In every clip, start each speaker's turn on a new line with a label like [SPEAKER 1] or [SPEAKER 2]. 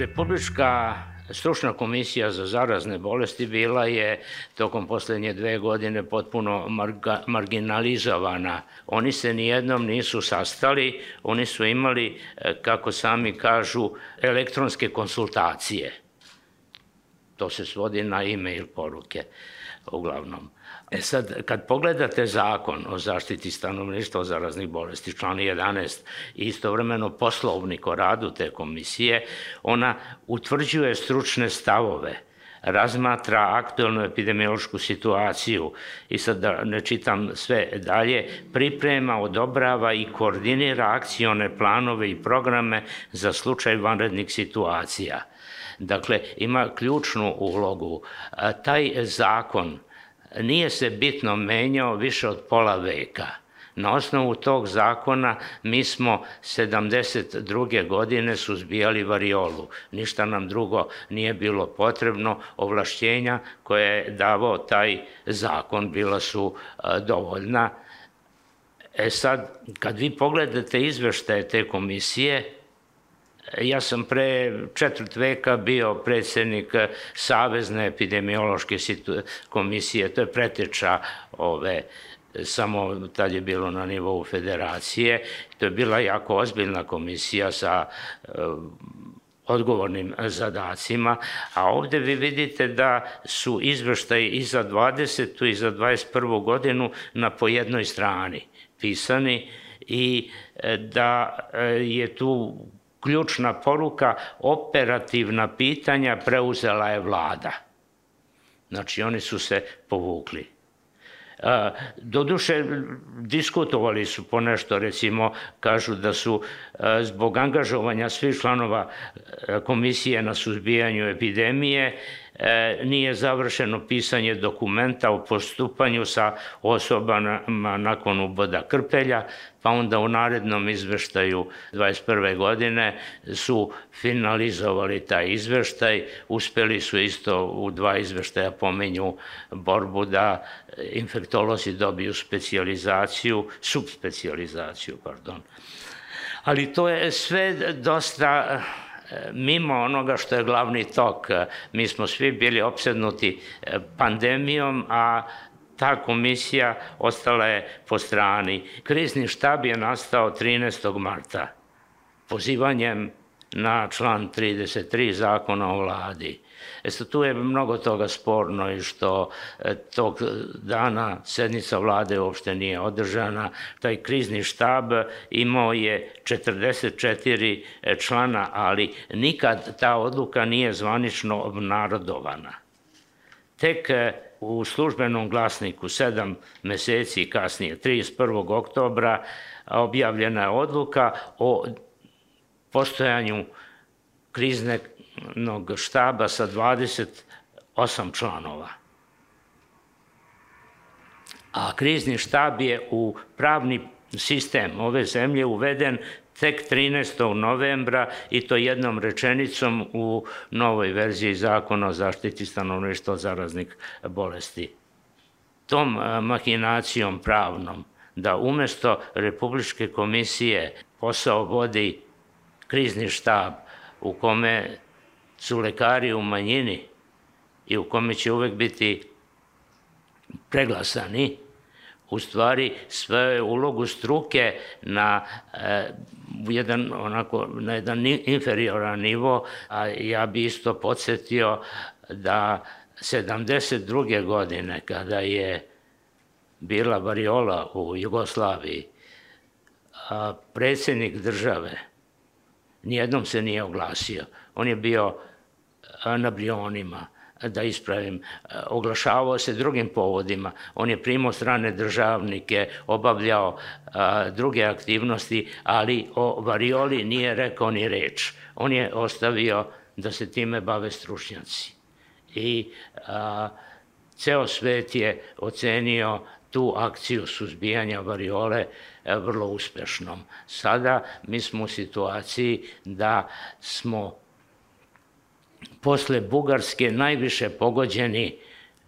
[SPEAKER 1] Republička stručna komisija za zarazne bolesti bila je tokom poslednje dve godine potpuno marga, marginalizovana. Oni se nijednom nisu sastali, oni su imali, e, kako sami kažu, elektronske konsultacije. To se svodi na e-mail poruke, uglavnom. E sad, kad pogledate zakon o zaštiti stanovništva od zaraznih bolesti, član 11, i istovremeno poslovnik o radu te komisije, ona utvrđuje stručne stavove, razmatra aktualnu epidemiološku situaciju i sad da ne čitam sve dalje, priprema, odobrava i koordinira akcione planove i programe za slučaj vanrednih situacija. Dakle, ima ključnu ulogu. Taj zakon nije se bitno menjao više od pola veka. Na osnovu tog zakona mi smo 72. godine suzbijali variolu. Ništa nam drugo nije bilo potrebno. Ovlašćenja koje je davao taj zakon bila su dovoljna. E sad, kad vi pogledate izveštaje te komisije, Ja sam pre četvrt veka bio predsednik Savezne epidemiološke komisije, to je preteča ove samo tad je bilo na nivou federacije. To je bila jako ozbiljna komisija sa odgovornim zadacima, a ovde vi vidite da su izveštaji i za 20. i za 21. godinu na po jednoj strani pisani i e, da e, je tu ključna poruka, operativna pitanja preuzela je vlada. Znači, oni su se povukli. Doduše, diskutovali su ponešto, recimo, kažu da su zbog angažovanja svih članova komisije na suzbijanju epidemije E, nije završeno pisanje dokumenta o postupanju sa osobama nakon uboda krpelja, pa onda u narednom izveštaju 21. godine su finalizovali taj izveštaj, uspeli su isto u dva izveštaja pomenju borbu da infektolozi dobiju specializaciju, subspecializaciju, pardon. Ali to je sve dosta mimo onoga što je glavni tok. Mi smo svi bili opsednuti e, pandemijom, a ta komisija ostala je po strani. Krizni štab je nastao 13. marta pozivanjem na član 33 zakona o vladi. E tu je mnogo toga sporno i što e, tog dana sednica vlade uopšte nije održana. Taj krizni štab imao je 44 e, člana, ali nikad ta odluka nije zvanično obnarodovana. Tek e, u službenom glasniku sedam meseci kasnije, 31. oktobra, objavljena je odluka o postojanju kriznog štaba sa 28 članova. A krizni štab je u pravni sistem ove zemlje uveden tek 13. novembra i to jednom rečenicom u novoj verziji zakona o zaštiti stanovništva od zaraznih bolesti. Tom mahinacijom pravnom da umesto Republičke komisije posao vodi krizni štab u kome su lekari u manjini i u kome će uvek biti preglasani, u stvari sve ulogu struke na e, jedan onako na jedan inferioran nivo, a ja bi isto podsjetio da 72. godine kada je bila variola u Jugoslaviji, a predsednik države nijednom se nije oglasio. On je bio na Brionima, da ispravim, oglašavao se drugim povodima. On je primao strane državnike, obavljao a, druge aktivnosti, ali o varioli nije rekao ni reč. On je ostavio da se time bave stručnjaci. I a, ceo svet je ocenio tu akciju suzbijanja variole e, vrlo uspešnom. Sada mi smo u situaciji da smo posle Bugarske najviše pogođeni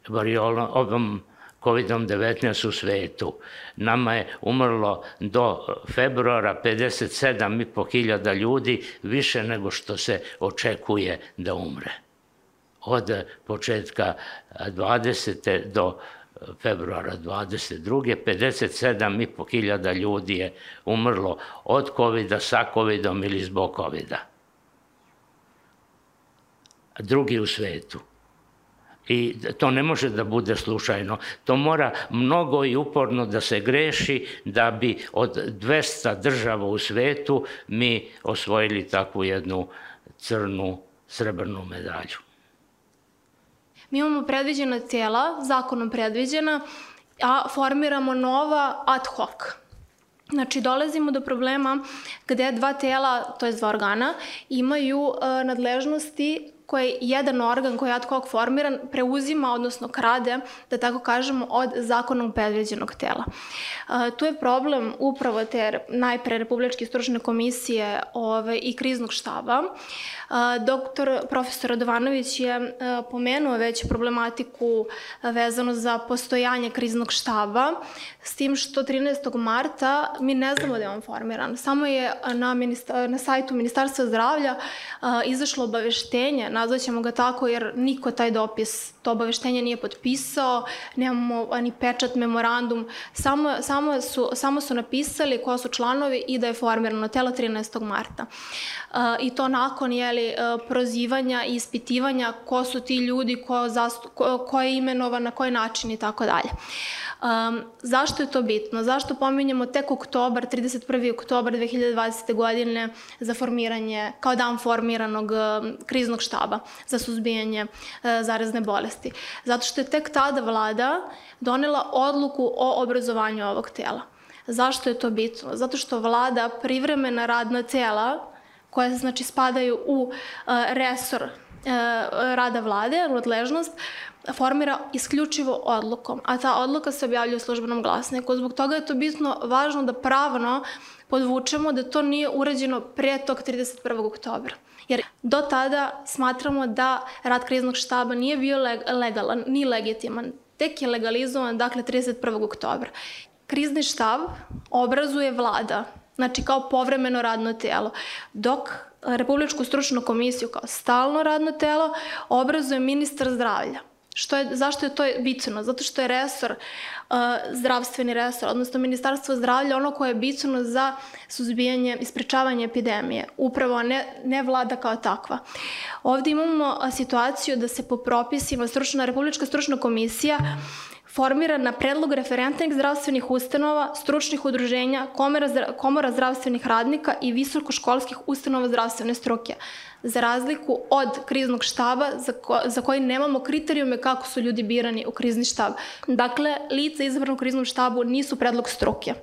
[SPEAKER 1] variolom, ovom COVID-19 u svetu. Nama je umrlo do februara 57.500 ljudi, više nego što se očekuje da umre. Od početka 20. do februara 22. 57.500 ljudi je umrlo od COVID-a, sa COVID-om ili zbog COVID-a. Drugi u svetu. I to ne može da bude slučajno. To mora mnogo i uporno da se greši da bi od 200 država u svetu mi osvojili takvu jednu crnu srebrnu medalju.
[SPEAKER 2] Mi imamo predviđena tijela, zakonom predviđena, a formiramo nova ad hoc. Znači, dolazimo do problema gde dva tela, to je dva organa, imaju e, nadležnosti koje jedan organ koji je ad hoc formiran preuzima, odnosno krade, da tako kažemo, od zakonom predviđenog tela. E, tu je problem upravo te najpre Republičke stručne komisije ove, i kriznog štaba. E, doktor profesor Radovanović je e, pomenuo već problematiku vezano za postojanje kriznog štaba, s tim što 13. marta mi ne znamo da je on formiran. Samo je na, ministar, na sajtu Ministarstva zdravlja izašlo obaveštenje na nazvaćemo ga tako jer niko taj dopis, to obaveštenje nije potpisao, nemamo ani pečat, memorandum, samo, samo, su, samo su napisali ko su članovi i da je formirano telo 13. marta. Uh, I to nakon jeli, uh, prozivanja i ispitivanja ko su ti ljudi, ko, zastu, ko, ko je imenovan, na koji način i tako dalje. Um, zašto je to bitno? Zašto pominjamo tek oktobar, 31. oktobar 2020. godine za formiranje, kao dan formiranog kriznog štaba za suzbijanje uh, zarazne bolesti? Zato što je tek tada vlada donela odluku o obrazovanju ovog tela. Zašto je to bitno? Zato što vlada privremena radna tela koje znači spadaju u uh, resor rada vlade, nadležnost, formira isključivo odlukom, a ta odluka se objavlja u službenom glasniku. Zbog toga je to bitno važno da pravno podvučemo da to nije urađeno pre tog 31. oktobra. Jer do tada smatramo da rad kriznog štaba nije bio legalan, ni legitiman. Tek je legalizovan, dakle, 31. oktobra. Krizni štab obrazuje vlada, znači kao povremeno radno telo, dok Republičku stručnu komisiju kao stalno radno telo obrazuje ministar zdravlja. Što je, zašto je to bitno? Zato što je resor, uh, zdravstveni resor, odnosno Ministarstvo zdravlja, ono koje je bitno za suzbijanje i sprečavanje epidemije. Upravo ne, ne vlada kao takva. Ovde imamo situaciju da se po propisima stručna, Republička stručna komisija formira na predlog referentnih zdravstvenih ustanova, stručnih udruženja, komora, komora zdravstvenih radnika i visokoškolskih ustanova zdravstvene struke za razliku od kriznog štaba za, ko, za koji nemamo kriterijume kako su ljudi birani u krizni štab. Dakle, lice izabrano u kriznom štabu nisu predlog struke.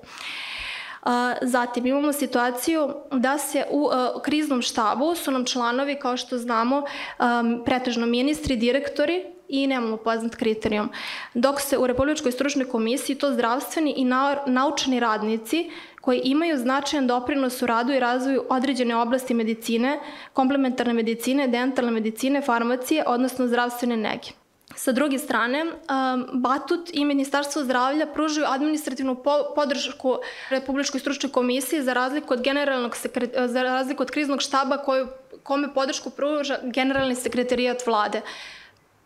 [SPEAKER 2] Zatim imamo situaciju da se u kriznom štabu su nam članovi, kao što znamo, pretežno ministri, direktori, i nemamo poznat kriterijum. Dok se u Republičkoj stručnoj komisiji to zdravstveni i naučni radnici koji imaju značajan doprinos u radu i razvoju određene oblasti medicine, komplementarne medicine, dentalne medicine, farmacije, odnosno zdravstvene nege. Sa druge strane, um, Batut i Ministarstvo zdravlja pružaju administrativnu podršku Republičkoj stručnoj komisiji za razliku od generalnog za razliku od kriznog štaba koju, kome podršku pruža generalni sekretarijat vlade.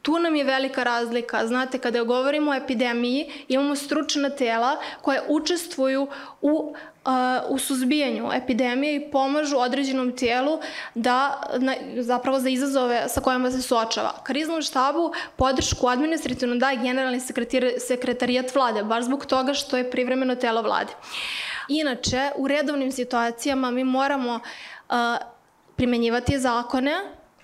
[SPEAKER 2] Tu nam je velika razlika. Znate, kada govorimo o epidemiji, imamo stručna tela koje učestvuju u u suzbijanju epidemije i pomažu određenom tijelu da, zapravo za izazove sa kojima se suočava. Kriznom štabu podršku administrativno daje generalni sekretarijat vlade, baš zbog toga što je privremeno telo vlade. Inače, u redovnim situacijama mi moramo uh, primenjivati zakone,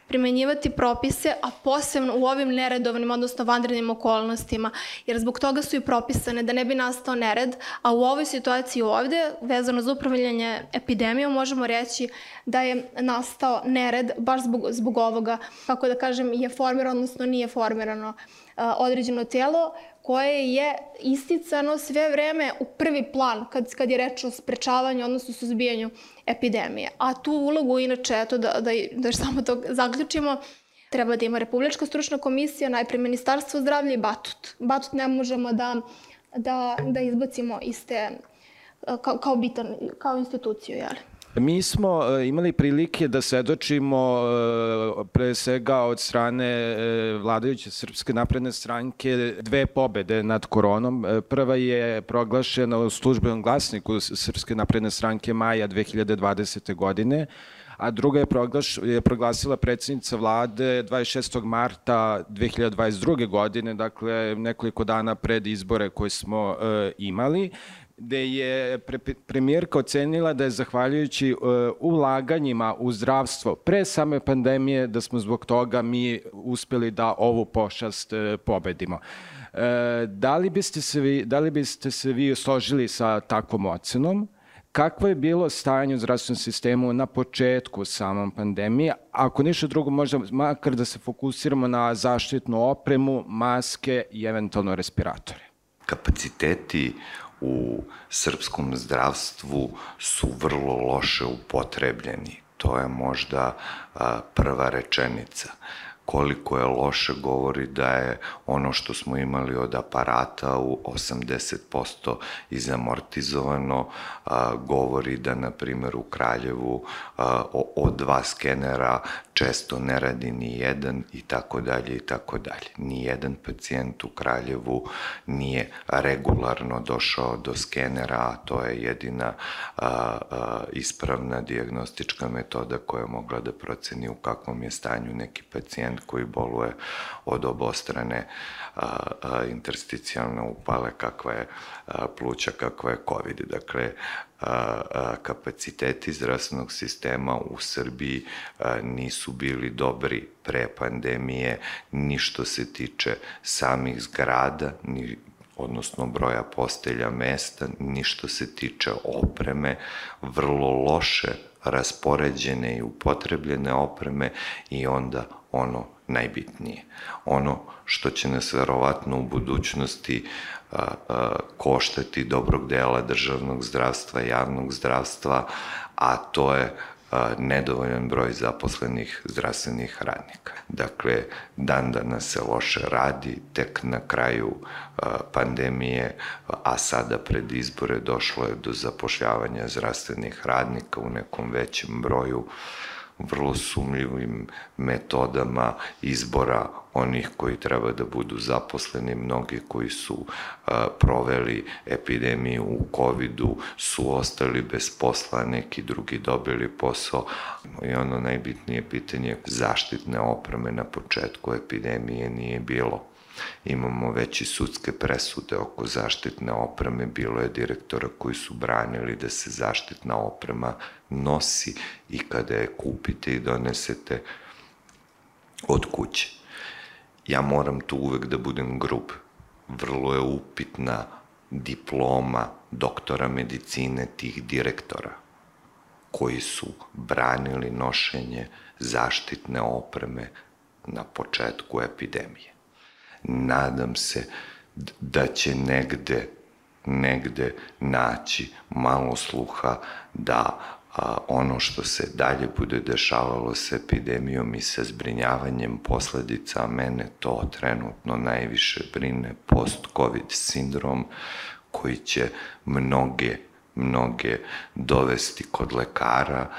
[SPEAKER 2] primenjivati propise, a posebno u ovim neredovnim, odnosno vanrednim okolnostima, jer zbog toga su i propisane da ne bi nastao nered, a u ovoj situaciji ovde, vezano za upravljanje epidemijom, možemo reći da je nastao nered baš zbog, zbog ovoga, kako da kažem, je formirano, odnosno nije formirano određeno telo koje je isticano sve vreme u prvi plan kad, kad je reč o sprečavanju, odnosno suzbijanju epidemije. A tu ulogu, inače, eto da, da, da samo to zaključimo, treba da ima Republička stručna komisija, najpre Ministarstvo zdravlja i Batut. Batut ne možemo da, da, da izbacimo iz te, kao, kao, bitan, kao instituciju, jel?
[SPEAKER 3] Mi smo e, imali prilike da svedočimo e, pre svega od strane e, vladajuće Srpske napredne stranke dve pobede nad koronom. Prva je proglašena u službenom glasniku Srpske napredne stranke maja 2020. godine, a druga je, proglaš, je proglasila predsednica vlade 26. marta 2022. godine, dakle nekoliko dana pred izbore koje smo e, imali gde je pre, premijerka ocenila da je zahvaljujući uh, ulaganjima u zdravstvo pre same pandemije da smo zbog toga mi uspeli da ovu pošast uh, pobedimo. Uh, da li biste se vi da li biste se vi složili sa takvom ocenom? Kakvo je bilo stanje u zdravstvenom sistemu na početku samom pandemije? Ako ništa drugo, možda makar da se fokusiramo na zaštitnu opremu, maske i eventualno respiratore.
[SPEAKER 4] Kapaciteti u srpskom zdravstvu su vrlo loše upotrebljeni. To je možda prva rečenica koliko je loše govori da je ono što smo imali od aparata u 80% izamortizovano, a, govori da, na primjer, u Kraljevu a, od dva skenera često ne radi ni jedan i tako dalje i tako dalje. Ni jedan pacijent u Kraljevu nije regularno došao do skenera, a to je jedina a, a, ispravna diagnostička metoda koja je mogla da proceni u kakvom je stanju neki pacijent koji boluje od obostrane a, a, intersticijalne upale kakva je a, pluća, kakva je COVID. Dakle, a, a, kapaciteti zdravstvenog sistema u Srbiji a, nisu bili dobri pre pandemije, ni što se tiče samih zgrada, ni odnosno broja postelja mesta, ni što se tiče opreme, vrlo loše raspoređene i upotrebljene opreme i onda ono najbitnije. Ono što će nas verovatno u budućnosti a, a, koštati dobrog dela državnog zdravstva, javnog zdravstva, a to je nedovoljan broj zaposlenih zdravstvenih radnika. Dakle, dan danas se loše radi, tek na kraju pandemije, a sada pred izbore došlo je do zapošljavanja zdravstvenih radnika u nekom većem broju, vrlo sumljivim metodama izbora onih koji treba da budu zaposleni, mnogi koji su a, proveli epidemiju u COVID-u su ostali bez posla, neki drugi dobili posao. I ono najbitnije pitanje zaštitne opreme na početku epidemije nije bilo imamo već i sudske presude oko zaštitne opreme, bilo je direktora koji su branili da se zaštitna oprema nosi i kada je kupite i donesete od kuće. Ja moram tu uvek da budem grub. Vrlo je upitna diploma doktora medicine tih direktora koji su branili nošenje zaštitne opreme na početku epidemije nadam se da će negde negde naći malo sluha da a, ono što se dalje bude dešavalo sa epidemijom i sa zbrinjavanjem posledica, mene to trenutno najviše brine post-covid sindrom koji će mnoge, mnoge dovesti kod lekara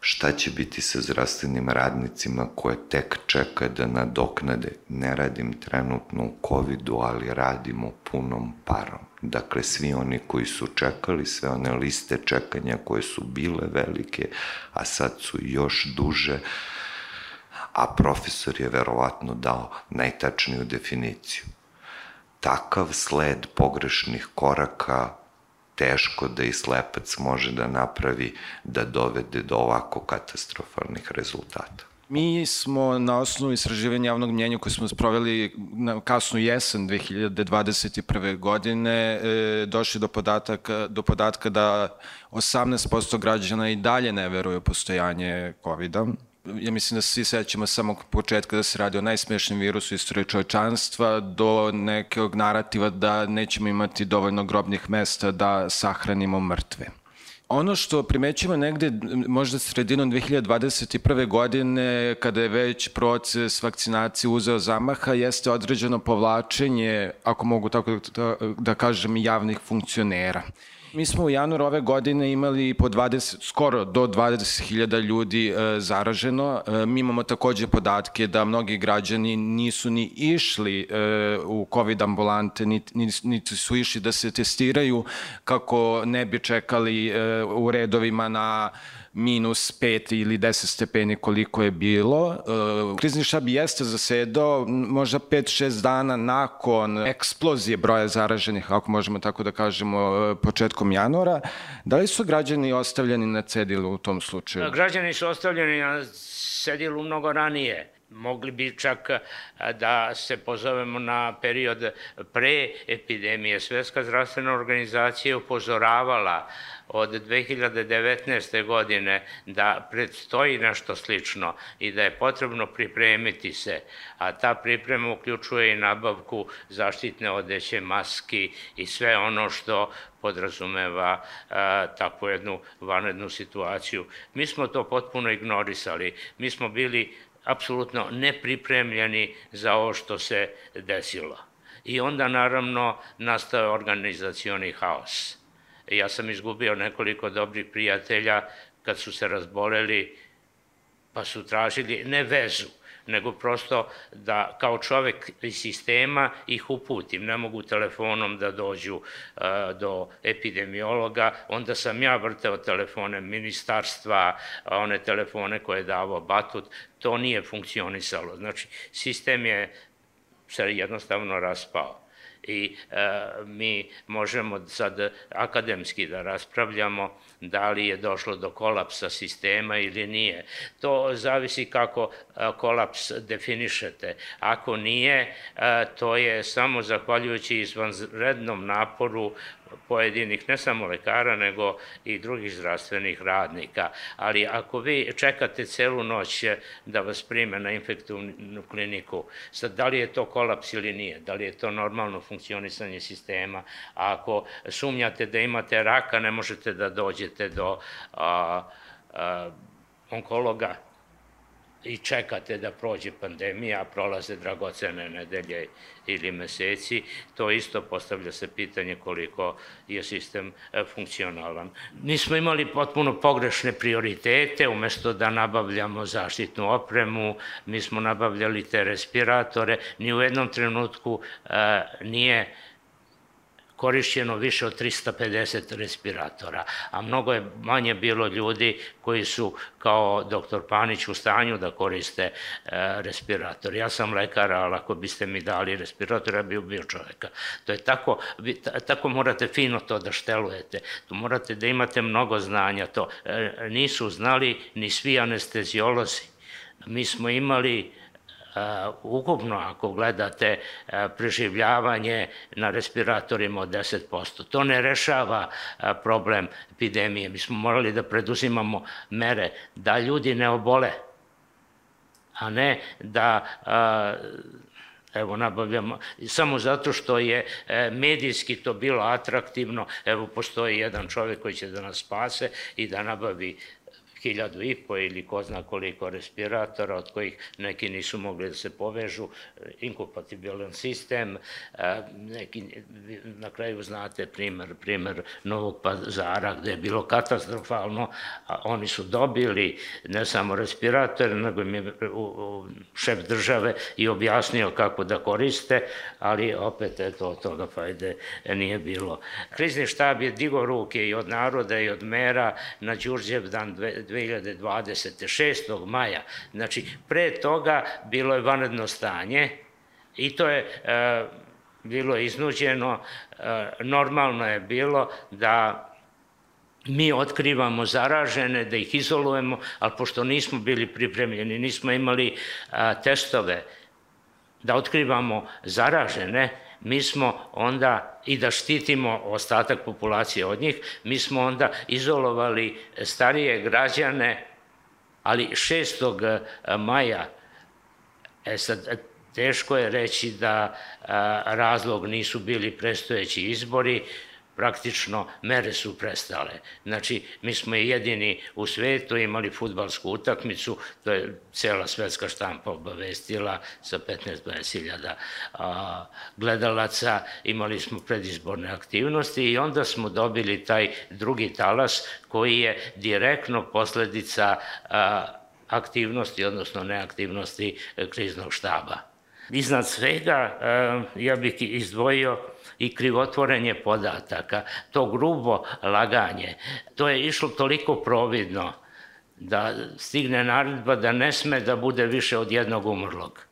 [SPEAKER 4] šta će biti sa zdravstvenim radnicima koje tek čeka da nadoknade. Ne radim trenutno u COVID-u, ali radimo punom parom. Dakle, svi oni koji su čekali, sve one liste čekanja koje su bile velike, a sad su još duže, a profesor je verovatno dao najtačniju definiciju. Takav sled pogrešnih koraka teško da i slepac može da napravi da dovede do ovako katastrofalnih rezultata.
[SPEAKER 3] Mi smo na osnovu istraživanja javnog mnjenja koje smo sproveli na kasnu jesen 2021. godine e, došli do podataka, do podatka da 18% građana i dalje ne veruje u postojanje COVID-a ja mislim da svi sećamo samog početka da se radi o najsmešnijem virusu istorije čovečanstva do nekog narativa da nećemo imati dovoljno grobnih mesta da sahranimo mrtve. Ono što primećujemo negde možda sredinom 2021. godine kada je već proces vakcinacije uzeo zamaha jeste određeno povlačenje, ako mogu tako da, da kažem, javnih funkcionera. Mi smo u januaru ove godine imali po 20, skoro do 20.000 ljudi e, zaraženo. E, mi imamo takođe podatke da mnogi građani nisu ni išli e, u COVID ambulante, niti, niti su išli da se testiraju kako ne bi čekali e, u redovima na minus 5 ili 10 stepeni koliko je bilo. E, krizni štab jeste zasedao možda 5-6 dana nakon eksplozije broja zaraženih, ako možemo tako da kažemo, e, početkom januara. Da li su građani ostavljeni na cedilu u tom slučaju?
[SPEAKER 1] Građani su ostavljeni na cedilu mnogo ranije mogli bi čak da se pozovemo na period pre epidemije. Svetska zdravstvena organizacija upozoravala od 2019. godine da predstoji nešto slično i da je potrebno pripremiti se, a ta priprema uključuje i nabavku zaštitne odeće, maski i sve ono što podrazumeva a, takvu jednu vanrednu situaciju. Mi smo to potpuno ignorisali. Mi smo bili apsolutno nepripremljeni za ovo što se desilo. I onda naravno nastao organizacioni haos. Ja sam izgubio nekoliko dobrih prijatelja kad su se razboleli, pa su tražili ne vezu, nego prosto da kao čovek iz sistema ih uputim. Ne mogu telefonom da dođu uh, do epidemiologa, onda sam ja vrteo telefone ministarstva, one telefone koje je davao Batut, to nije funkcionisalo. Znači, sistem je se jednostavno raspao i e, mi možemo sad akademski da raspravljamo da li je došlo do kolapsa sistema ili nije. To zavisi kako e, kolaps definišete. Ako nije, e, to je samo zahvaljujući izvanrednom naporu pojedinih, ne samo lekara, nego i drugih zdravstvenih radnika. Ali ako vi čekate celu noć da vas prime na infektivnu kliniku, sad da li je to kolaps ili nije, da li je to normalno funkcionisanje sistema, a ako sumnjate da imate raka, ne možete da dođete do a, a, onkologa, i čekate da prođe pandemija, prolaze dragocene nedelje ili meseci, to isto postavlja se pitanje koliko je sistem e, funkcionalan. Nismo imali potpuno pogrešne prioritete, umesto da nabavljamo zaštitnu opremu, mi smo nabavljali te respiratore, ni u jednom trenutku e, nije korišćeno više od 350 respiratora, a mnogo je manje bilo ljudi koji su kao doktor Panić u stanju da koriste e, respirator. Ja sam lekar, ali ako biste mi dali respirator, ja bi ubio čoveka. To je tako, vi, tako morate fino to da štelujete. Tu morate da imate mnogo znanja. To e, nisu znali ni svi anestezijolozi. Mi smo imali ukupno ako gledate uh, preživljavanje na respiratorima od 10%. To ne rešava uh, problem epidemije. Mi smo morali da preduzimamo mere da ljudi ne obole, a ne da evo nabavljamo, samo zato što je medijski to bilo atraktivno, evo postoji jedan čovek koji će da nas spase i da nabavi hiljadu i po ili ko zna koliko respiratora, od kojih neki nisu mogli da se povežu, inkompatibilan sistem, neki, na kraju znate primer, primer Novog pazara gde je bilo katastrofalno, a oni su dobili ne samo respirator, nego im je šef države i objasnio kako da koriste, ali opet eto od toga fajde nije bilo. Krizni štab je digo ruke i od naroda i od mera na Đurđev dan 2020. 6. maja. Znači, pre toga bilo je vanredno stanje i to je e, bilo iznuđeno, e, normalno je bilo da mi otkrivamo zaražene, da ih izolujemo, ali pošto nismo bili pripremljeni, nismo imali a, testove da otkrivamo zaražene, mi smo onda i da štitimo ostatak populacije od njih, mi smo onda izolovali starije građane Ali 6. maja, e sad, teško je reći da razlog nisu bili prestojeći izbori, praktično mere su prestale. Znači, mi smo jedini u svetu imali futbalsku utakmicu, to je cela svetska štampa obavestila sa 15-20 gledalaca, imali smo predizborne aktivnosti i onda smo dobili taj drugi talas koji je direktno posledica a, aktivnosti, odnosno neaktivnosti kriznog štaba. Iznad svega, ja bih izdvojio i krivotvorenje podataka, to grubo laganje, to je išlo toliko providno da stigne naredba da ne sme da bude više od jednog umrlog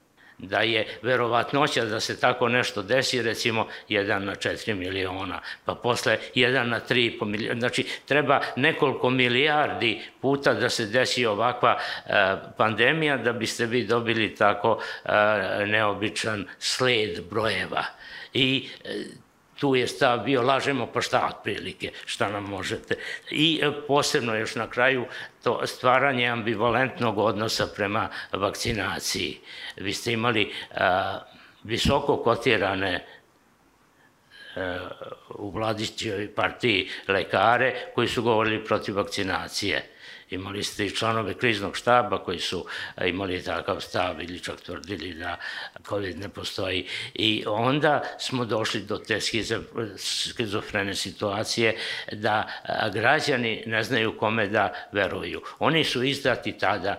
[SPEAKER 1] da je verovatnoća da se tako nešto desi, recimo 1 na 4 miliona, pa posle 1 na 3,5 miliona. Znači, treba nekoliko milijardi puta da se desi ovakva e, pandemija da biste vi dobili tako e, neobičan sled brojeva i e, tu je stav bio lažemo pa šta otprilike, šta nam možete. I e, posebno još na kraju to stvaranje ambivalentnog odnosa prema vakcinaciji. Vi ste imali a, visoko kotirane e, u vladićoj partiji lekare koji su govorili protiv vakcinacije Imali ste i članove kriznog štaba koji su imali takav stav ili čak tvrdili da COVID ne postoji. I onda smo došli do te skizofrene situacije da građani ne znaju kome da veruju. Oni su izdati tada,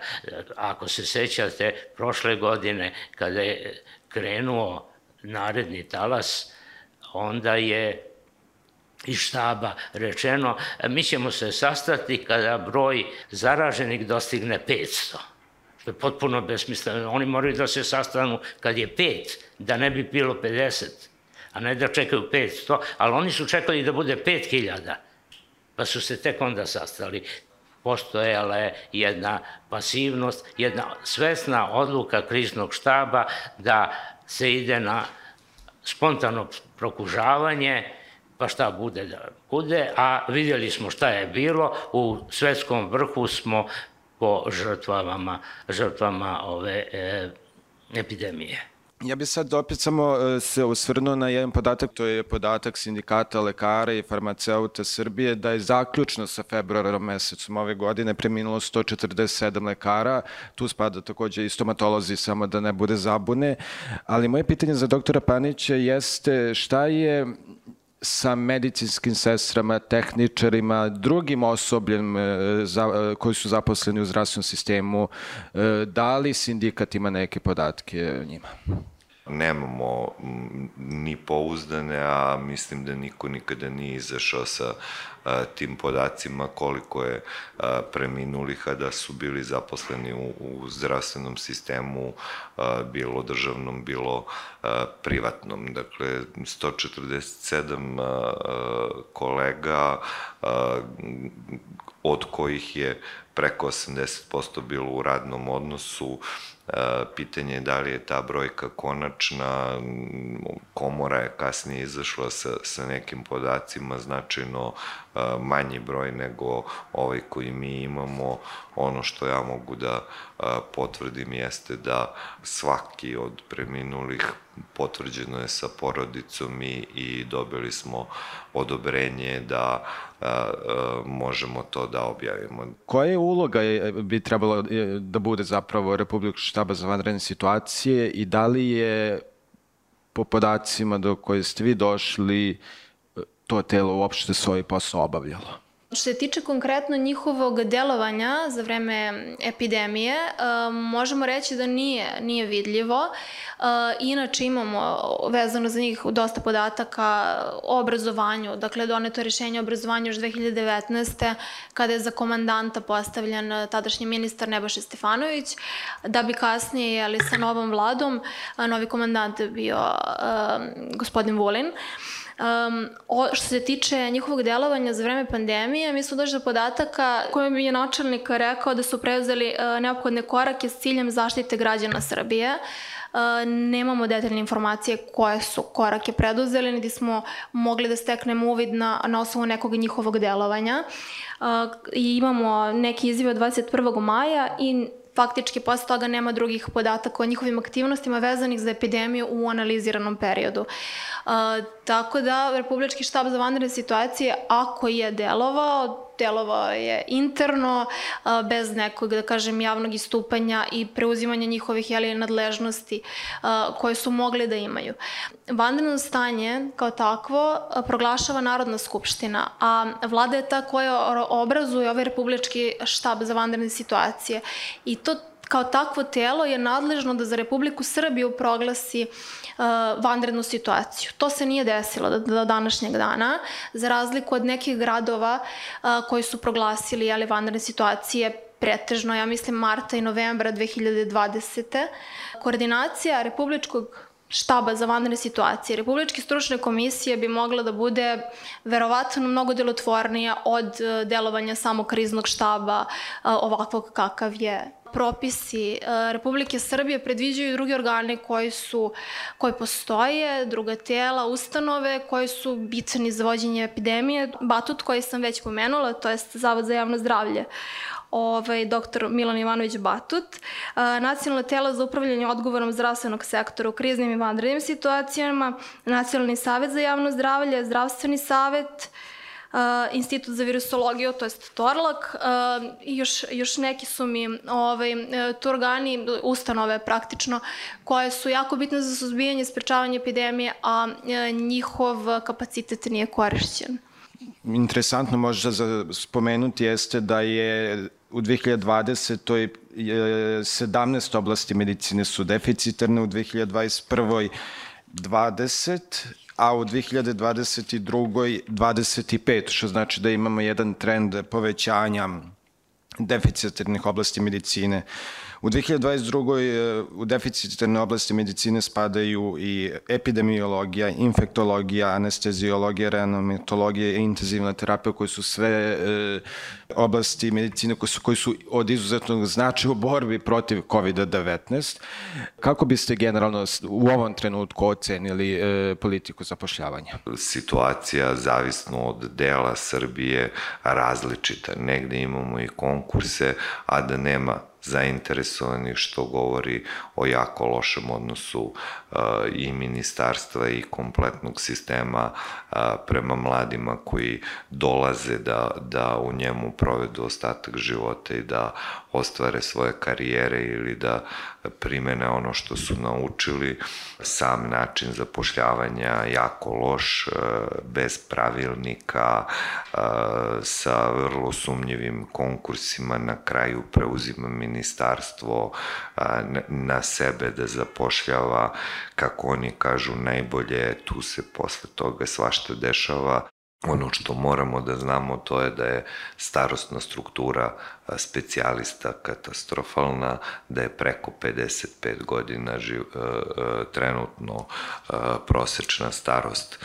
[SPEAKER 1] ako se sećate, prošle godine kada je krenuo naredni talas, onda je iz štaba rečeno, mi ćemo se sastati kada broj zaraženih dostigne 500. Što je potpuno besmisleno. Oni moraju da se sastanu kad je 5, da ne bi bilo 50, a ne da čekaju 500, ali oni su čekali da bude 5000, pa su se tek onda sastali postojala je jedna pasivnost, jedna svesna odluka kriznog štaba da se ide na spontano prokužavanje, pa šta bude da bude, a vidjeli smo šta je bilo, u svetskom vrhu smo po žrtvama, žrtvama ove e, epidemije.
[SPEAKER 3] Ja bih sad opet samo e, se osvrnuo na jedan podatak, to je podatak sindikata lekara i farmaceuta Srbije, da je zaključno sa februarom mesecom ove godine preminulo 147 lekara, tu spada takođe i stomatolozi, samo da ne bude zabune, ali moje pitanje za doktora Panića jeste šta je sa medicinskim sestrama, tehničarima, drugim osobljem e, za, e, koji su zaposleni u zdravstvenom sistemu, e, da li sindikat ima neke podatke o njima?
[SPEAKER 4] Nemamo ni pouzdane, a mislim da niko nikada nije izašao sa tim podacima koliko je preminulih, a da su bili zaposleni u, u zdravstvenom sistemu, bilo državnom, bilo privatnom. Dakle, 147 kolega, od kojih je preko 80% bilo u radnom odnosu, Pitanje je da li je ta brojka konačna, komora je kasnije izašla sa, sa nekim podacima značajno manji broj nego ovaj koji mi imamo. Ono što ja mogu da potvrdim jeste da svaki od preminulih potvrđeno je sa porodicom i, i dobili smo odobrenje da a, a, možemo to da objavimo.
[SPEAKER 3] Koja je uloga je, bi trebalo e, da bude zapravo Republika štaba za vanredne situacije i da li je po podacima do koje ste vi došli to telo uopšte svoj posao obavljalo?
[SPEAKER 2] Što se tiče konkretno njihovog delovanja za vreme epidemije, e, možemo reći da nije, nije vidljivo. E, inače imamo vezano za njih dosta podataka o obrazovanju. Dakle, doneto je rešenje o obrazovanju još 2019. kada je za komandanta postavljen tadašnji ministar Nebojša Stefanović, da bi kasnije, ali sa novom vladom, novi komandant bio gospodin Vulin. Uh, Um, o, što se tiče njihovog delovanja za vreme pandemije, mi smo došli do podataka kojim je načelnik rekao da su preuzeli uh, neophodne korake s ciljem zaštite građana Srbije. nemamo detaljne informacije koje su korake preduzeli, niti smo mogli da steknemo uvid na, na osnovu nekog njihovog delovanja. I imamo neki izviv od 21. maja i faktički posle toga nema drugih podataka o njihovim aktivnostima vezanih za epidemiju u analiziranom periodu. Uh, tako da Republički štab za vanredne situacije, ako je delovao, delovao je interno, bez nekog, da kažem, javnog istupanja i preuzimanja njihovih jeli, nadležnosti koje su mogli da imaju. Vanredno stanje kao takvo proglašava Narodna skupština, a vlada je ta koja obrazuje ovaj Republički štab za vanredne situacije i to kao takvo telo je nadležno da za Republiku Srbiju proglasi uh, vanrednu situaciju. To se nije desilo do, današnjeg dana, za razliku od nekih gradova uh, koji su proglasili jeli, vanredne situacije pretežno, ja mislim, marta i novembra 2020. Koordinacija Republičkog štaba za vanredne situacije. Republičke stručne komisije bi mogla da bude verovatno mnogo delotvornija od uh, delovanja samog kriznog štaba ovakvog kakav je propisi e, Republike Srbije predviđaju drugi organi koji su koji postoje, druga tela, ustanove koji su bitni za vođenje epidemije. Batut koji sam već pomenula, to je Zavod za javno zdravlje ovaj, dr. Milan Ivanović Batut, e, nacionalno telo za upravljanje odgovorom zdravstvenog sektora u kriznim i vanrednim situacijama, Nacionalni savet za javno zdravlje, Zdravstveni savet, Institut za virusologiju, to je Torlak, i još, još neki su mi ovaj, tu organi, ustanove praktično, koje su jako bitne za suzbijanje i sprečavanje epidemije, a njihov kapacitet nije korišćen.
[SPEAKER 3] Interesantno možda za spomenuti jeste da je u 2020. to je 17 oblasti medicine su deficitarne, u 2021. 20 a u 2022. 25, što znači da imamo jedan trend povećanja deficitarnih oblasti medicine. U 2022. E, u deficitarne oblasti medicine spadaju i epidemiologija, infektologija, anesteziologija, reanometologija i intenzivna terapija, koje su sve e, oblasti medicine koje su, koji su od izuzetnog značaja u borbi protiv COVID-19. Kako biste generalno u ovom trenutku ocenili e, politiku zapošljavanja?
[SPEAKER 4] Situacija zavisno od dela Srbije različita. Negde imamo i konkurse, a da nema zainteresovani, što govori o jako lošem odnosu uh, i ministarstva i kompletnog sistema uh, prema mladima koji dolaze da, da u njemu provedu ostatak života i da ostvare svoje karijere ili da primene ono što su naučili. Sam način zapošljavanja jako loš, uh, bez pravilnika, sa vrlo sumnjivim konkursima, na kraju preuzima ministarstvo na sebe da zapošljava, kako oni kažu, najbolje, tu se posle toga svašta dešava. Ono što moramo da znamo to je da je starostna struktura specijalista katastrofalna, da je preko 55 godina živ, trenutno prosečna starost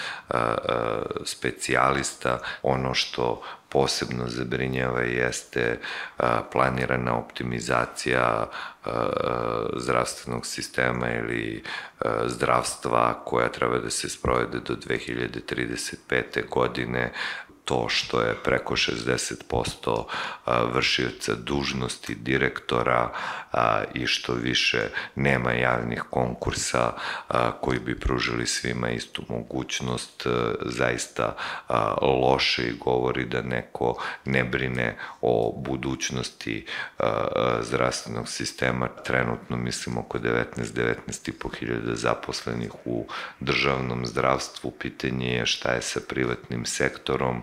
[SPEAKER 4] specijalista. Ono što posebno zabrinjava jeste planirana optimizacija zdravstvenog sistema ili zdravstva koja treba da se sprovede do 2035. godine to što je preko 60% vršioca dužnosti direktora i što više nema javnih konkursa koji bi pružili svima istu mogućnost, zaista loše i govori da neko ne brine o budućnosti zdravstvenog sistema. Trenutno mislim oko 19-19,5 hiljada zaposlenih u državnom zdravstvu. Pitanje je šta je sa privatnim sektorom,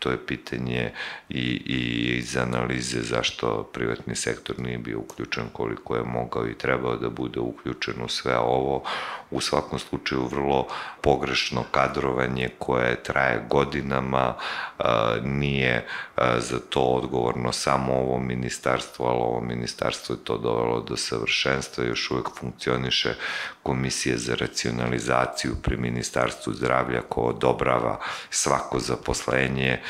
[SPEAKER 4] to je pitanje i, i iz analize zašto privatni sektor nije bio uključen koliko je mogao i trebao da bude uključen u sve ovo. U svakom slučaju vrlo pogrešno kadrovanje koje traje godinama, nije za to odgovorno samo ovo ministarstvo, ali ovo ministarstvo je to dovelo do savršenstva, još uvek funkcioniše komisije za racionalizaciju pri Ministarstvu zdravlja ko odobrava svako zaposlenje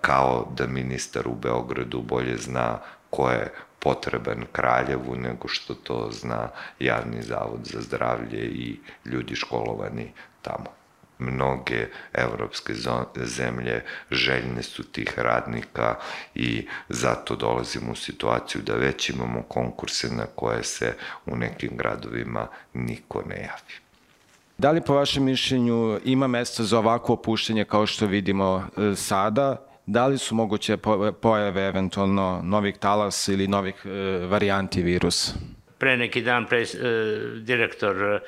[SPEAKER 4] kao da ministar u Beogradu bolje zna ko je potreban Kraljevu nego što to zna javni zavod za zdravlje i ljudi školovani tamo mnoge evropske zemlje željne su tih radnika i zato dolazimo u situaciju da već imamo konkurse na koje se u nekim gradovima niko ne javi.
[SPEAKER 3] Da li po vašem mišljenju ima mesta za ovako opuštenje kao što vidimo e, sada? Da li su moguće pojave eventualno novih talasa ili novih e, varijanti virusa?
[SPEAKER 1] Pre neki dan pre, e, direktor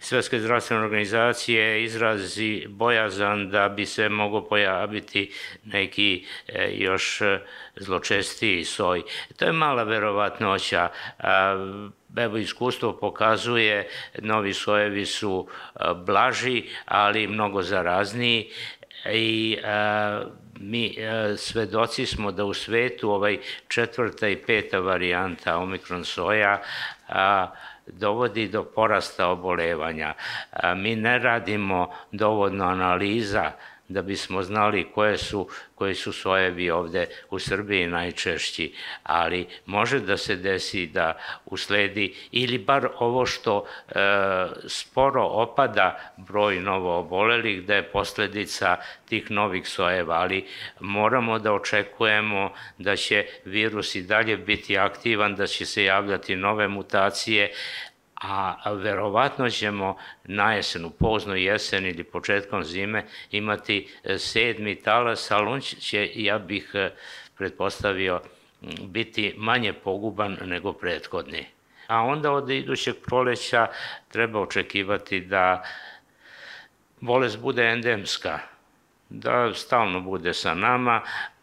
[SPEAKER 1] Svetske zdravstvene organizacije izrazi bojazan da bi se mogo pojaviti neki e, još zločestiji soj. To je mala verovatnoća. Evo, iskustvo pokazuje, novi sojevi su blaži, ali mnogo zarazniji i a, mi a, svedoci smo da u svetu ovaj četvrta i peta varijanta omikron soja a, dovodi do porasta obolevanja. Mi ne radimo dovoljno analiza da bismo znali koje su, koji su sojevi ovde u Srbiji najčešći, ali može da se desi da usledi ili bar ovo što e, sporo opada broj novo obolelih, da je posledica tih novih sojeva, ali moramo da očekujemo da će virus i dalje biti aktivan, da će se javljati nove mutacije, a verovatno ćemo na jesenu, pozno jesen ili početkom zime imati e, sedmi talas, ali on će, ja bih e, pretpostavio, biti manje poguban nego prethodni. A onda od idućeg proleća treba očekivati da bolest bude endemska, da stalno bude sa nama,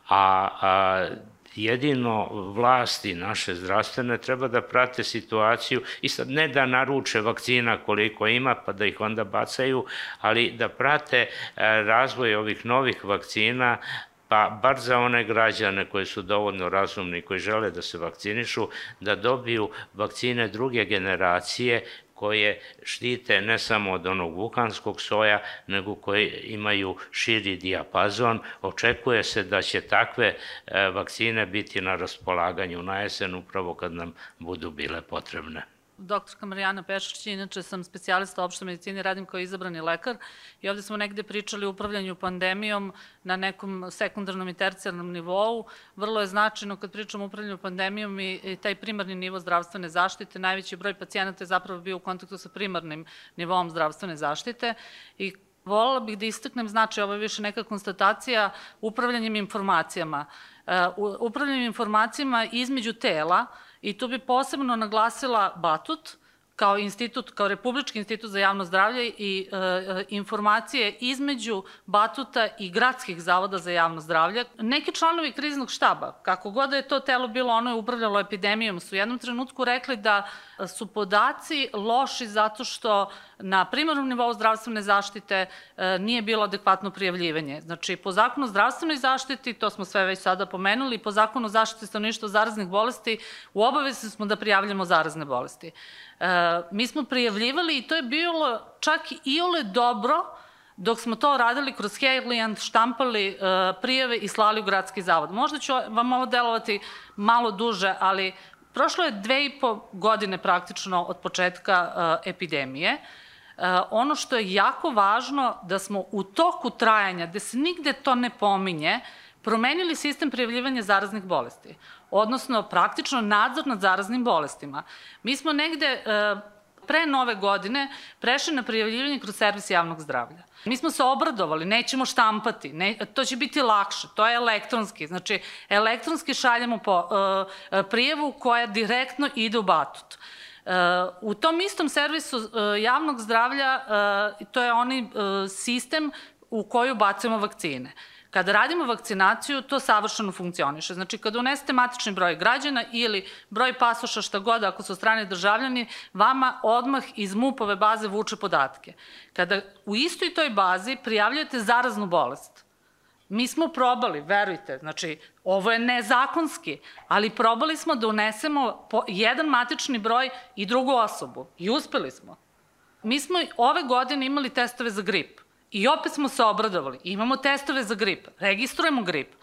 [SPEAKER 1] a, a jedino vlasti naše zdravstvene treba da prate situaciju i sad ne da naruče vakcina koliko ima pa da ih onda bacaju, ali da prate e, razvoj ovih novih vakcina pa bar za one građane koji su dovoljno razumni, koji žele da se vakcinišu, da dobiju vakcine druge generacije koje štite ne samo od onog vukanskog soja, nego koje imaju širi dijapazon. Očekuje se da će takve e, vakcine biti na raspolaganju na jesen upravo kad nam budu bile potrebne
[SPEAKER 5] doktorka Marijana Pešić, inače sam specijalista opšte medicine, radim kao izabrani lekar i ovde smo negde pričali o upravljanju pandemijom na nekom sekundarnom i tercijarnom nivou. Vrlo je značajno kad pričamo o upravljanju pandemijom i, taj primarni nivo zdravstvene zaštite. Najveći broj pacijenata je zapravo bio u kontaktu sa primarnim nivom zdravstvene zaštite i Volila bih da istaknem znači, ovo je više neka konstatacija upravljanjem informacijama. Uh, upravljanjem informacijama između tela, I tu bi posebno naglasila Batut, kao institut, kao Republički institut za javno zdravlje i e, e, informacije između Batuta i gradskih zavoda za javno zdravlje. Neki članovi kriznog štaba, kako god da je to telo bilo, ono je upravljalo epidemijom, su u jednom trenutku rekli da su podaci loši zato što na primarnom nivou zdravstvene zaštite e, nije bilo adekvatno prijavljivanje. Znači, po zakonu o zdravstvenoj zaštiti, to smo sve već sada pomenuli, po zakonu o zaštiti stanovništva zaraznih bolesti, u obavezi smo da prijavljamo zarazne bolesti. E, mi smo prijavljivali i to je bilo čak i ole dobro dok smo to radili kroz Heglijand, štampali e, prijave i slali u gradski zavod. Možda ću vam ovo delovati malo duže, ali prošlo je dve i po godine praktično od početka e, epidemije. ono što je jako važno da smo u toku trajanja, gde se nigde to ne pominje, promenili sistem prijavljivanja zaraznih bolesti odnosno praktično nadzor nad zaraznim bolestima. Mi smo negde e, pre nove godine prešli na prijavljivanje kroz servis javnog zdravlja. Mi smo se obradovali, nećemo štampati, ne, to će biti lakše, to je elektronski. Znači, elektronski šaljemo po, uh, prijevu koja direktno ide u batut. Uh, u tom istom servisu javnog zdravlja, to je onaj sistem u koju bacimo vakcine. Kada radimo vakcinaciju, to savršeno funkcioniše. Znači, kada unesete matični broj građana ili broj pasoša šta god, ako su strane državljani, vama odmah iz MUP-ove baze vuče podatke. Kada u istoj toj bazi prijavljujete zaraznu bolest, Mi smo probali, verujte, znači, ovo je nezakonski, ali probali smo da unesemo jedan matični broj i drugu osobu. I uspeli smo. Mi smo ove godine imali testove za grip. I opet smo se obradovali. Imamo testove za grip, registrujemo grip.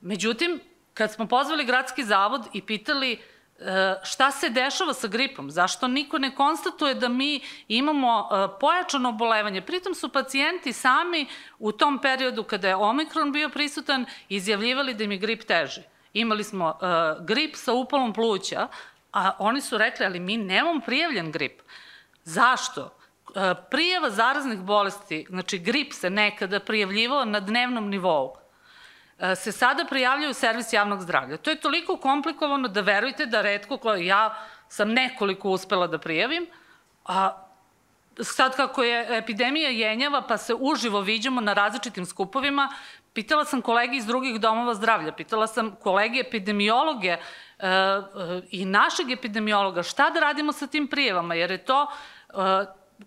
[SPEAKER 5] Međutim, kad smo pozvali gradski zavod i pitali E, šta se dešava sa gripom? Zašto niko ne konstatuje da mi imamo e, pojačano obolevanje? Pritom su pacijenti sami u tom periodu kada je omikron bio prisutan izjavljivali da im je grip teži. Imali smo e, grip sa upalom pluća, a oni su rekli, ali mi nemamo prijavljen grip. Zašto? Prijava zaraznih bolesti, znači grip se nekada prijavljivao na dnevnom nivou E, se sada prijavljaju u servis javnog zdravlja. To je toliko komplikovano da verujte da redko koje ja sam nekoliko uspela da prijavim, a sad kako je epidemija jenjava pa se uživo viđamo na različitim skupovima, pitala sam kolege iz drugih domova zdravlja, pitala sam kolege epidemiologe e, e, i našeg epidemiologa šta da radimo sa tim prijevama, jer je to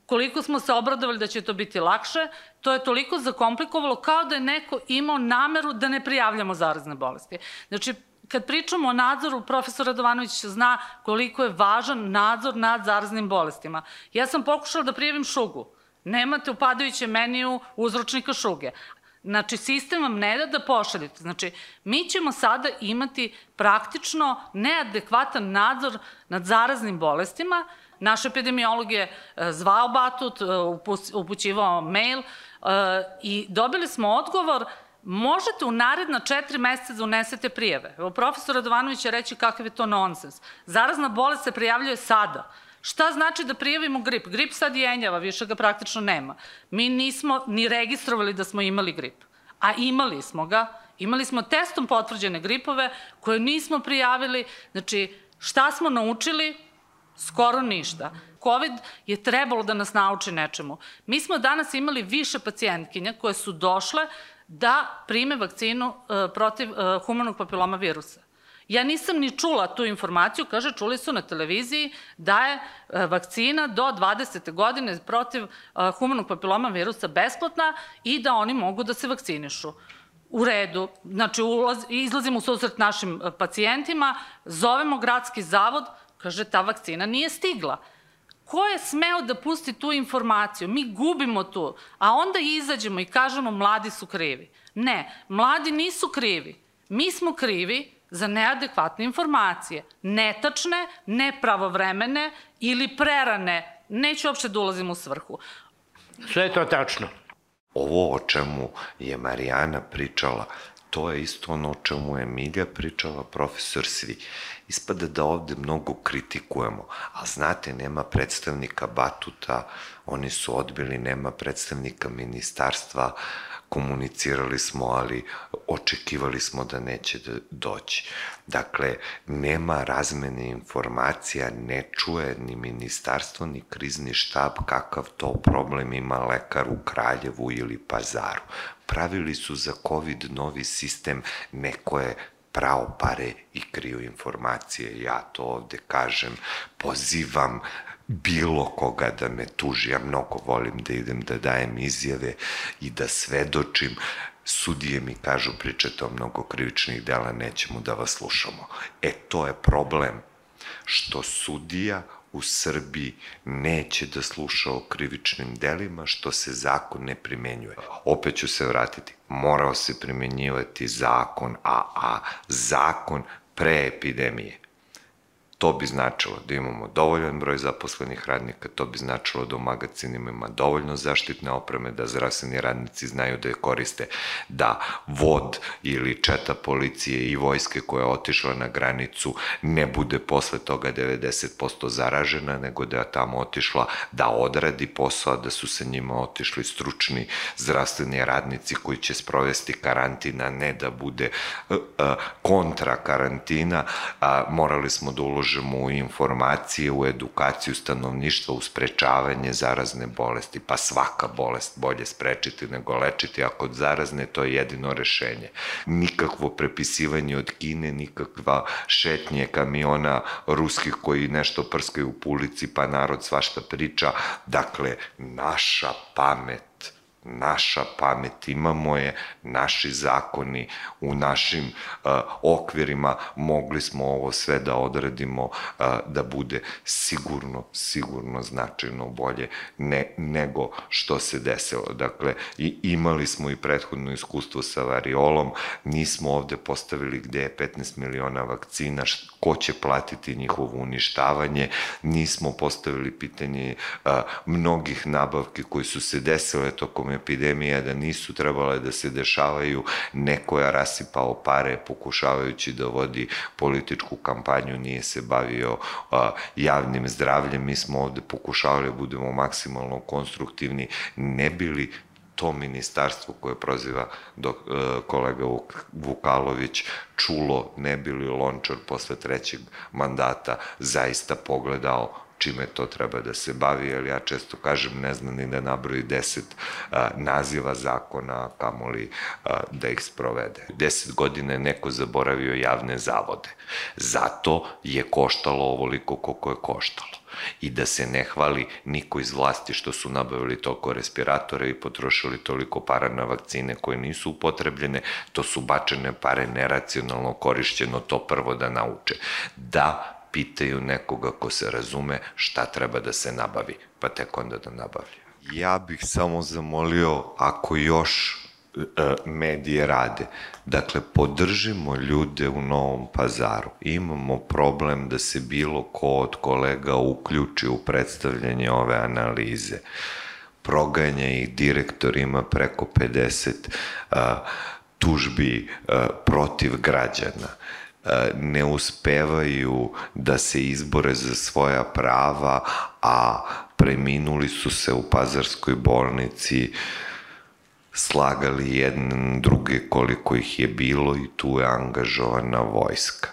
[SPEAKER 5] koliko smo se obradovali da će to biti lakše, to je toliko zakomplikovalo kao da je neko imao nameru da ne prijavljamo zarazne bolesti. Znači, kad pričamo o nadzoru, profesor Radovanović zna koliko je važan nadzor nad zaraznim bolestima. Ja sam pokušala da prijavim šugu. Nemate u padajućem meniju uzročnika šuge. Znači, sistem vam ne da da pošaljete. Znači, mi ćemo sada imati praktično neadekvatan nadzor nad zaraznim bolestima, Naš epidemiolog je e, zvao Batut, e, upućivao mail e, i dobili smo odgovor možete u naredna četiri meseca da unesete prijeve. Evo, profesor Radovanović će reći kakav je to nonsens. Zarazna bolest se prijavljuje sada. Šta znači da prijavimo grip? Grip sad jenjava, više ga praktično nema. Mi nismo ni registrovali da smo imali grip, a imali smo ga. Imali smo testom potvrđene gripove koje nismo prijavili. Znači, šta smo naučili? Skoro ništa. COVID je trebalo da nas nauči nečemu. Mi smo danas imali više pacijentkinja koje su došle da prime vakcinu e, protiv e, humanog papiloma virusa. Ja nisam ni čula tu informaciju, kaže, čuli su na televiziji da je e, vakcina do 20. godine protiv humanog papiloma virusa besplatna i da oni mogu da se vakcinišu. U redu, znači ulaz, izlazimo u susret našim pacijentima, zovemo gradski zavod, Kaže, ta vakcina nije stigla. Ko je smeo da pusti tu informaciju? Mi gubimo tu, a onda izađemo i kažemo mladi su krivi. Ne, mladi nisu krivi. Mi smo krivi za neadekvatne informacije. Netačne, nepravovremene ili prerane. Neću uopšte da ulazim u svrhu.
[SPEAKER 1] Sve je to tačno.
[SPEAKER 4] Ovo o čemu je Marijana pričala, to je isto ono o čemu je Milja pričala, profesor Svi. Ispada da ovde mnogo kritikujemo, a znate, nema predstavnika Batuta, oni su odbili, nema predstavnika ministarstva, komunicirali smo, ali očekivali smo da neće da doći. Dakle, nema razmene informacija, ne čuje ni ministarstvo, ni krizni štab kakav to problem ima lekar u Kraljevu ili Pazaru. Pravili su za COVID novi sistem, neko je prao pare i kriju informacije. Ja to ovde kažem, pozivam bilo koga da me tuži. Ja mnogo volim da idem da dajem izjave i da svedočim. Sudije mi kažu pričate o mnogo krivičnih dela, nećemo da vas slušamo. E, to je problem što sudija u Srbiji neće da sluša o krivičnim delima što se zakon ne primenjuje. Opet ću se vratiti. Morao se primenjivati zakon, a, a zakon pre epidemije. To bi značilo da imamo dovoljan broj zaposlenih radnika, to bi značilo da u magacinima ima dovoljno zaštitne opreme, da zdravstveni radnici znaju da je koriste, da vod ili četa policije i vojske koja je otišla na granicu ne bude posle toga 90% zaražena, nego da je tamo otišla da odradi posao, da su sa njima otišli stručni zdravstveni radnici koji će sprovesti karantina, ne da bude uh, uh, kontra karantina, morali smo da uložimo ulažemo u informacije, u edukaciju stanovništva, u sprečavanje zarazne bolesti, pa svaka bolest bolje sprečiti nego lečiti, a kod zarazne to je jedino rešenje. Nikakvo prepisivanje od Kine, nikakva šetnje kamiona ruskih koji nešto prskaju u pulici, pa narod svašta priča. Dakle, naša pamet naša pamet, imamo je, naši zakoni, u našim uh, okvirima mogli smo ovo sve da odredimo uh, da bude sigurno, sigurno značajno bolje ne, nego što se desilo. Dakle, i imali smo i prethodno iskustvo sa variolom, nismo ovde postavili gde je 15 miliona vakcina, ko će platiti njihovo uništavanje, nismo postavili pitanje a, mnogih nabavki koji su se desile tokom epidemije, da nisu trebale da se dešavaju, neko je rasipao pare pokušavajući da vodi političku kampanju, nije se bavio a, javnim zdravljem, mi smo ovde pokušavali da budemo maksimalno konstruktivni, ne bili to ministarstvo koje proziva do, e, kolega Vuk, Vukalović čulo ne bili Lončar posle trećeg mandata zaista pogledao čime to treba da se bavi, jer ja često kažem ne znam ni da nabroji deset a, naziva zakona, kamoli a, da ih sprovede. Deset godina je neko zaboravio javne zavode. Zato je koštalo ovoliko koliko je koštalo i da se ne hvali niko iz vlasti što su nabavili toliko respiratora i potrošili toliko para na vakcine koje nisu upotrebljene, to su bačene pare neracionalno korišćeno, to prvo da nauče. Da pitaju nekoga ko se razume šta treba da se nabavi, pa tek onda da nabavlja. Ja bih samo zamolio, ako još e, medije rade. Dakle, podržimo ljude u Novom pazaru. Imamo problem da se bilo ko od kolega uključi u predstavljanje ove analize. Proganja ih direktor ima preko 50 a, tužbi a, protiv građana ne uspevaju da se izbore za svoja prava, a preminuli su se u Pazarskoj bolnici, slagali jedne druge koliko ih je bilo i tu je angažovana vojska.